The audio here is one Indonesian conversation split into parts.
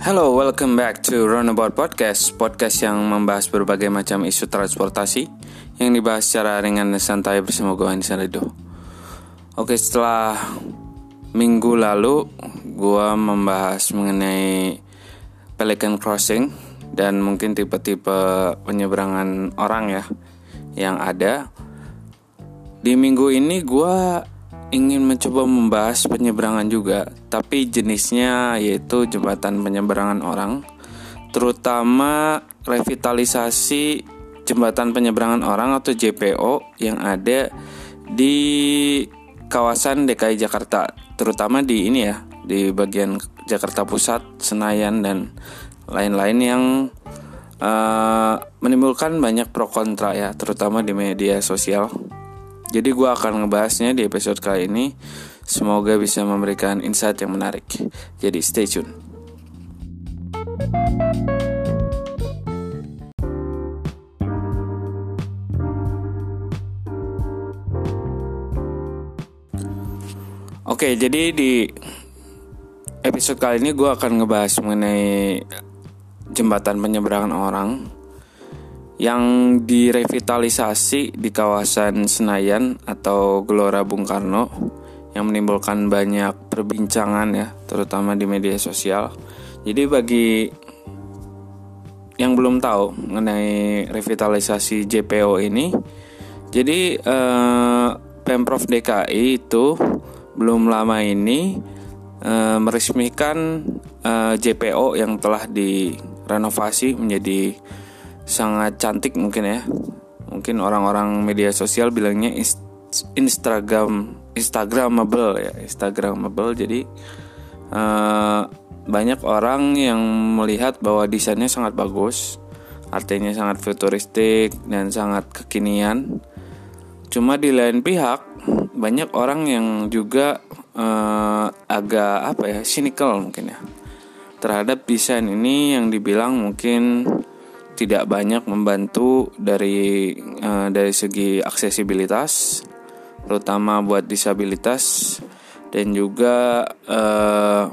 Hello, welcome back to Runabout Podcast Podcast yang membahas berbagai macam isu transportasi Yang dibahas secara ringan dan santai bersama gue Anissa Rido Oke, setelah minggu lalu Gue membahas mengenai Pelican Crossing Dan mungkin tipe-tipe penyeberangan orang ya Yang ada. Di minggu ini gue ingin mencoba membahas penyeberangan juga, tapi jenisnya yaitu jembatan penyeberangan orang, terutama revitalisasi jembatan penyeberangan orang atau JPO yang ada di kawasan DKI Jakarta, terutama di ini ya, di bagian Jakarta Pusat, Senayan dan lain-lain yang uh, menimbulkan banyak pro kontra ya, terutama di media sosial. Jadi gue akan ngebahasnya di episode kali ini. Semoga bisa memberikan insight yang menarik. Jadi stay tune. Oke, jadi di episode kali ini gue akan ngebahas mengenai jembatan penyeberangan orang yang direvitalisasi di kawasan Senayan atau Gelora Bung Karno yang menimbulkan banyak perbincangan ya, terutama di media sosial. Jadi bagi yang belum tahu mengenai revitalisasi JPO ini, jadi eh, Pemprov DKI itu belum lama ini eh, meresmikan eh, JPO yang telah direnovasi menjadi sangat cantik mungkin ya. Mungkin orang-orang media sosial bilangnya Instagram Instagramable ya Instagramable. Jadi uh, banyak orang yang melihat bahwa desainnya sangat bagus artinya sangat futuristik dan sangat kekinian. Cuma di lain pihak banyak orang yang juga uh, agak apa ya cynical mungkin ya terhadap desain ini yang dibilang mungkin tidak banyak membantu dari uh, dari segi aksesibilitas terutama buat disabilitas dan juga uh,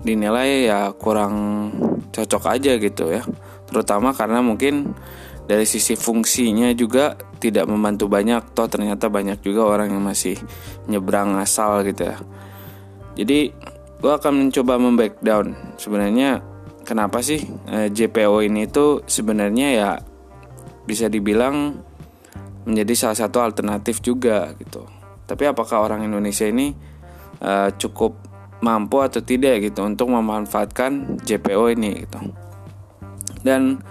dinilai ya kurang cocok aja gitu ya. Terutama karena mungkin dari sisi fungsinya juga tidak membantu banyak. Toh ternyata banyak juga orang yang masih nyebrang asal gitu ya. Jadi gue akan mencoba membreakdown. Sebenarnya kenapa sih eh, JPO ini tuh sebenarnya ya bisa dibilang menjadi salah satu alternatif juga gitu. Tapi apakah orang Indonesia ini uh, cukup mampu atau tidak gitu untuk memanfaatkan JPO ini gitu. Dan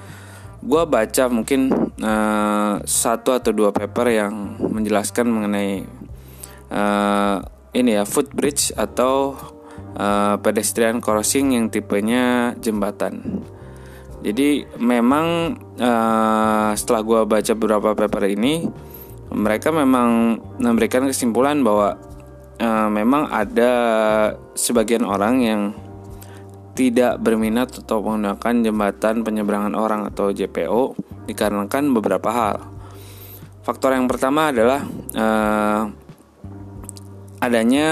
gue baca mungkin uh, satu atau dua paper yang menjelaskan mengenai ini ya footbridge atau uh, pedestrian crossing yang tipenya jembatan. Jadi memang uh, setelah gue baca beberapa paper ini, mereka memang memberikan kesimpulan bahwa uh, memang ada sebagian orang yang tidak berminat atau menggunakan jembatan penyeberangan orang atau JPO dikarenakan beberapa hal. Faktor yang pertama adalah uh, adanya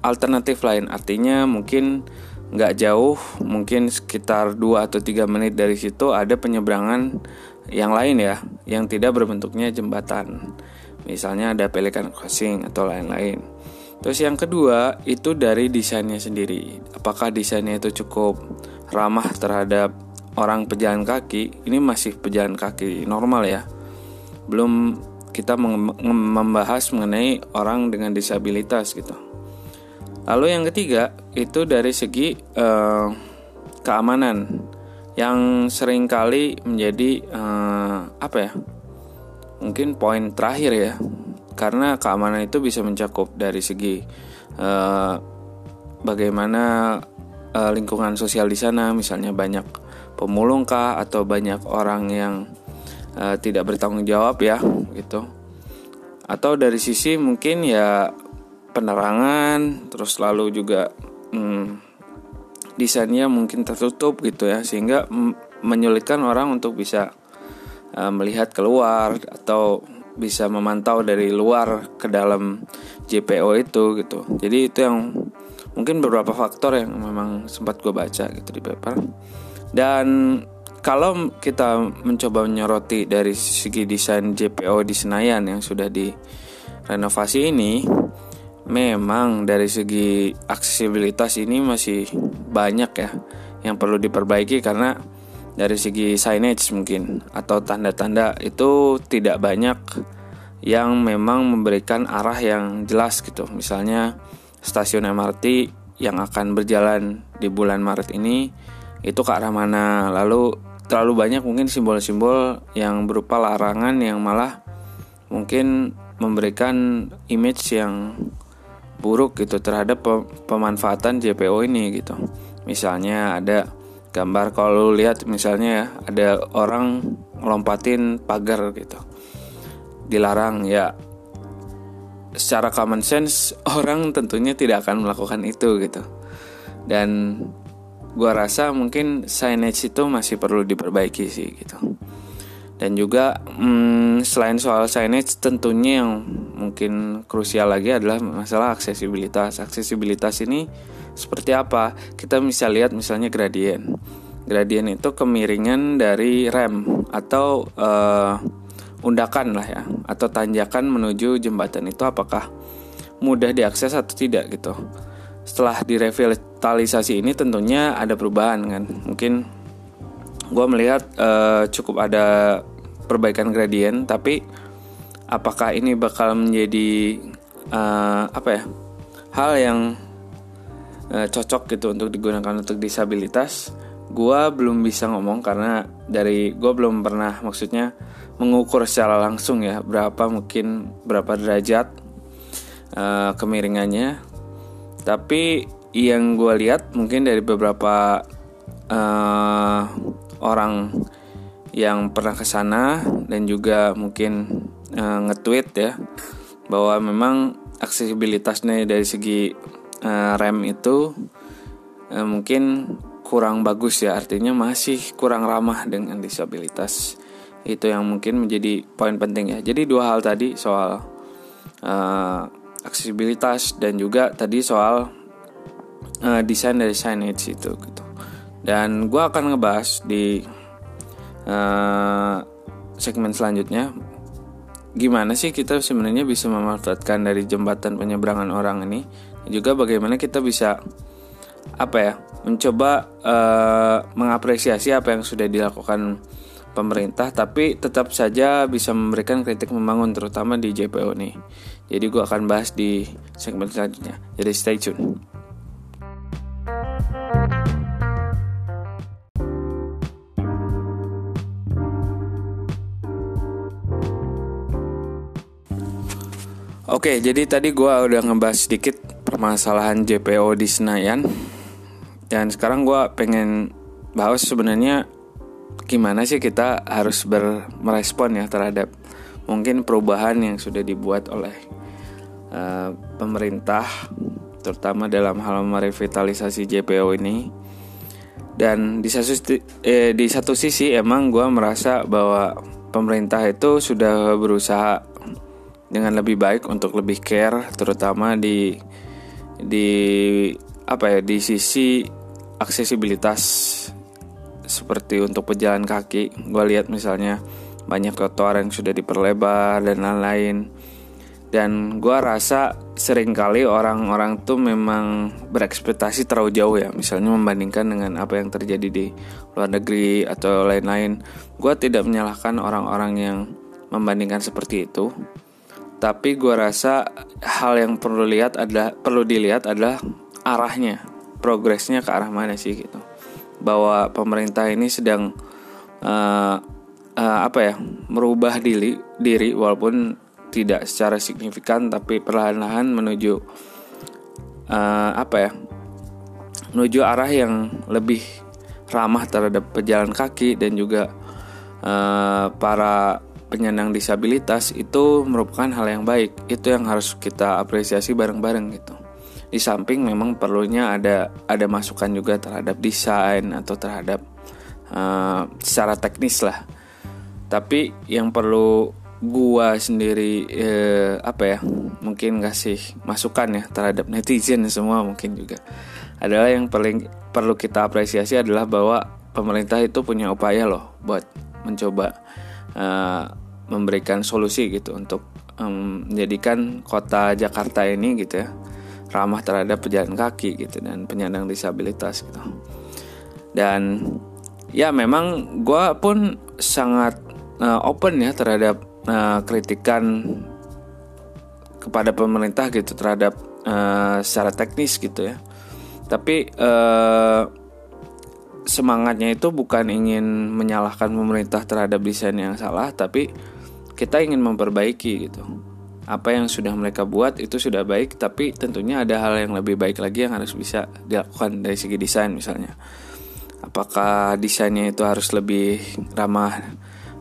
alternatif lain. Artinya mungkin nggak jauh mungkin sekitar 2 atau 3 menit dari situ ada penyeberangan yang lain ya yang tidak berbentuknya jembatan. Misalnya ada pelikan crossing atau lain-lain. Terus yang kedua itu dari desainnya sendiri. Apakah desainnya itu cukup ramah terhadap orang pejalan kaki? Ini masih pejalan kaki normal ya. Belum kita membahas mengenai orang dengan disabilitas gitu. Lalu yang ketiga itu dari segi uh, keamanan yang sering kali menjadi uh, apa ya? Mungkin poin terakhir ya. Karena keamanan itu bisa mencakup dari segi uh, bagaimana uh, lingkungan sosial di sana, misalnya banyak pemulung kah atau banyak orang yang uh, tidak bertanggung jawab ya gitu. Atau dari sisi mungkin ya penerangan terus lalu juga hmm, desainnya mungkin tertutup gitu ya sehingga menyulitkan orang untuk bisa uh, melihat keluar atau bisa memantau dari luar ke dalam JPO itu gitu. Jadi itu yang mungkin beberapa faktor yang memang sempat gue baca gitu di paper. Dan kalau kita mencoba menyoroti dari segi desain JPO di Senayan yang sudah direnovasi ini, memang dari segi aksesibilitas ini masih banyak ya yang perlu diperbaiki karena dari segi signage mungkin atau tanda-tanda itu tidak banyak yang memang memberikan arah yang jelas gitu. Misalnya stasiun MRT yang akan berjalan di bulan Maret ini itu ke arah mana. Lalu terlalu banyak mungkin simbol-simbol yang berupa larangan yang malah mungkin memberikan image yang buruk gitu terhadap pemanfaatan JPO ini gitu. Misalnya ada gambar kalau lihat misalnya ya ada orang lompatin pagar gitu. Dilarang ya secara common sense orang tentunya tidak akan melakukan itu gitu. Dan gua rasa mungkin signage itu masih perlu diperbaiki sih gitu. Dan juga hmm, selain soal signage tentunya yang mungkin krusial lagi adalah masalah aksesibilitas. Aksesibilitas ini seperti apa? Kita bisa lihat misalnya gradien. Gradien itu kemiringan dari rem atau uh, undakan lah ya atau tanjakan menuju jembatan itu apakah mudah diakses atau tidak gitu setelah direvitalisasi ini tentunya ada perubahan kan? Mungkin gue melihat uh, cukup ada perbaikan gradien tapi apakah ini bakal menjadi uh, apa ya hal yang uh, cocok gitu untuk digunakan untuk disabilitas? Gue belum bisa ngomong karena dari gue belum pernah maksudnya mengukur secara langsung ya berapa mungkin berapa derajat uh, kemiringannya tapi yang gue lihat mungkin dari beberapa uh, orang yang pernah ke sana dan juga mungkin uh, nge-tweet ya bahwa memang aksesibilitasnya dari segi uh, rem itu uh, mungkin kurang bagus ya. Artinya masih kurang ramah dengan disabilitas. Itu yang mungkin menjadi poin penting ya. Jadi dua hal tadi soal uh, aksesibilitas dan juga tadi soal uh, desain dari signage itu gitu. Dan gue akan ngebahas di uh, segmen selanjutnya gimana sih kita sebenarnya bisa memanfaatkan dari jembatan penyeberangan orang ini juga bagaimana kita bisa apa ya mencoba uh, mengapresiasi apa yang sudah dilakukan pemerintah tapi tetap saja bisa memberikan kritik membangun terutama di JPO nih. Jadi gue akan bahas di segmen selanjutnya. Jadi stay tune. Oke, jadi tadi gue udah ngebahas sedikit permasalahan JPO di Senayan Dan sekarang gue pengen bahas sebenarnya gimana sih kita harus bermerespon ya terhadap mungkin perubahan yang sudah dibuat oleh uh, pemerintah terutama dalam hal merevitalisasi JPO ini. Dan di satu eh, di satu sisi emang gue merasa bahwa pemerintah itu sudah berusaha dengan lebih baik untuk lebih care terutama di di apa ya di sisi aksesibilitas seperti untuk pejalan kaki gue lihat misalnya banyak trotoar yang sudah diperlebar dan lain-lain. Dan gue rasa sering kali orang-orang tuh memang berekspektasi terlalu jauh ya misalnya membandingkan dengan apa yang terjadi di luar negeri atau lain-lain. Gue tidak menyalahkan orang-orang yang membandingkan seperti itu. Tapi gue rasa hal yang perlu lihat adalah perlu dilihat adalah arahnya progresnya ke arah mana sih gitu bahwa pemerintah ini sedang uh, uh, apa ya merubah diri diri walaupun tidak secara signifikan tapi perlahan-lahan menuju uh, apa ya menuju arah yang lebih ramah terhadap pejalan kaki dan juga uh, para penyandang disabilitas itu merupakan hal yang baik. Itu yang harus kita apresiasi bareng-bareng gitu di samping memang perlunya ada ada masukan juga terhadap desain atau terhadap uh, secara teknis lah. Tapi yang perlu gua sendiri eh, apa ya mungkin ngasih masukan ya terhadap netizen semua mungkin juga adalah yang paling perlu kita apresiasi adalah bahwa pemerintah itu punya upaya loh buat mencoba uh, memberikan solusi gitu untuk um, menjadikan kota Jakarta ini gitu ya ramah terhadap pejalan kaki gitu dan penyandang disabilitas gitu. Dan ya memang gue pun sangat uh, open ya terhadap uh, kritikan kepada pemerintah gitu terhadap uh, secara teknis gitu ya. Tapi uh, semangatnya itu bukan ingin menyalahkan pemerintah terhadap desain yang salah tapi kita ingin memperbaiki gitu apa yang sudah mereka buat itu sudah baik tapi tentunya ada hal yang lebih baik lagi yang harus bisa dilakukan dari segi desain misalnya. Apakah desainnya itu harus lebih ramah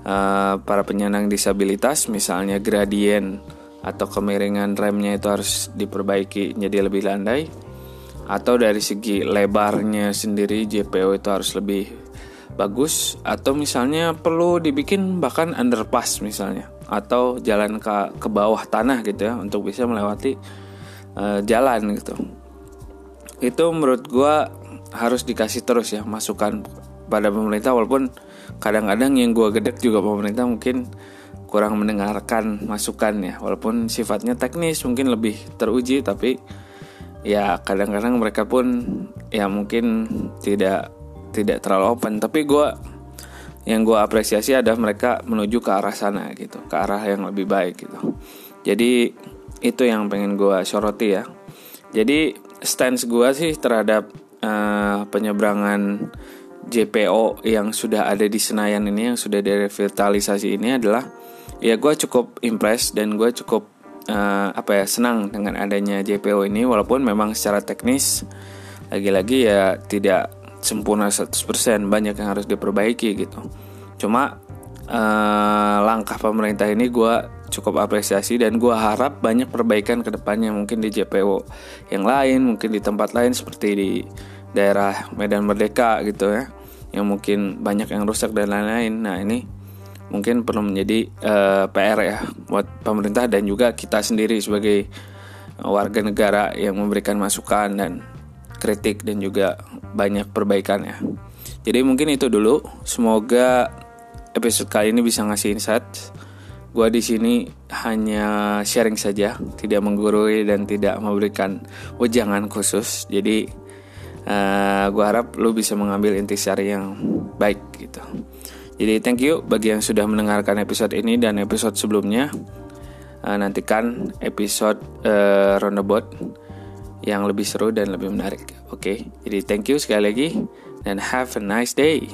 uh, para penyandang disabilitas misalnya gradien atau kemiringan remnya itu harus diperbaiki jadi lebih landai? Atau dari segi lebarnya sendiri JPO itu harus lebih bagus atau misalnya perlu dibikin bahkan underpass misalnya atau jalan ke ke bawah tanah gitu ya untuk bisa melewati uh, jalan gitu. Itu menurut gue harus dikasih terus ya masukan pada pemerintah walaupun kadang-kadang yang gue gedek juga pemerintah mungkin kurang mendengarkan masukan ya. Walaupun sifatnya teknis mungkin lebih teruji tapi ya kadang-kadang mereka pun ya mungkin tidak tidak terlalu open. Tapi gue yang gue apresiasi adalah mereka menuju ke arah sana gitu ke arah yang lebih baik gitu. Jadi itu yang pengen gue soroti ya. Jadi stance gue sih terhadap uh, penyeberangan JPO yang sudah ada di Senayan ini yang sudah direvitalisasi ini adalah ya gue cukup impress dan gue cukup uh, apa ya senang dengan adanya JPO ini. Walaupun memang secara teknis lagi-lagi ya tidak sempurna 100% banyak yang harus diperbaiki gitu. Cuma uh, langkah pemerintah ini gue cukup apresiasi dan gue harap banyak perbaikan ke depannya mungkin di JPO yang lain mungkin di tempat lain seperti di daerah Medan Merdeka gitu ya yang mungkin banyak yang rusak dan lain-lain. Nah ini mungkin perlu menjadi eh, PR ya buat pemerintah dan juga kita sendiri sebagai warga negara yang memberikan masukan dan kritik dan juga banyak perbaikan ya. Jadi mungkin itu dulu. Semoga episode kali ini bisa ngasih insight. Gua di sini hanya sharing saja, tidak menggurui dan tidak memberikan wejangan khusus. Jadi uh, gua harap lu bisa mengambil intisari yang baik gitu. Jadi thank you bagi yang sudah mendengarkan episode ini dan episode sebelumnya. Uh, nantikan episode uh, roundabout yang lebih seru dan lebih menarik. Oke, okay? jadi thank you sekali lagi dan have a nice day.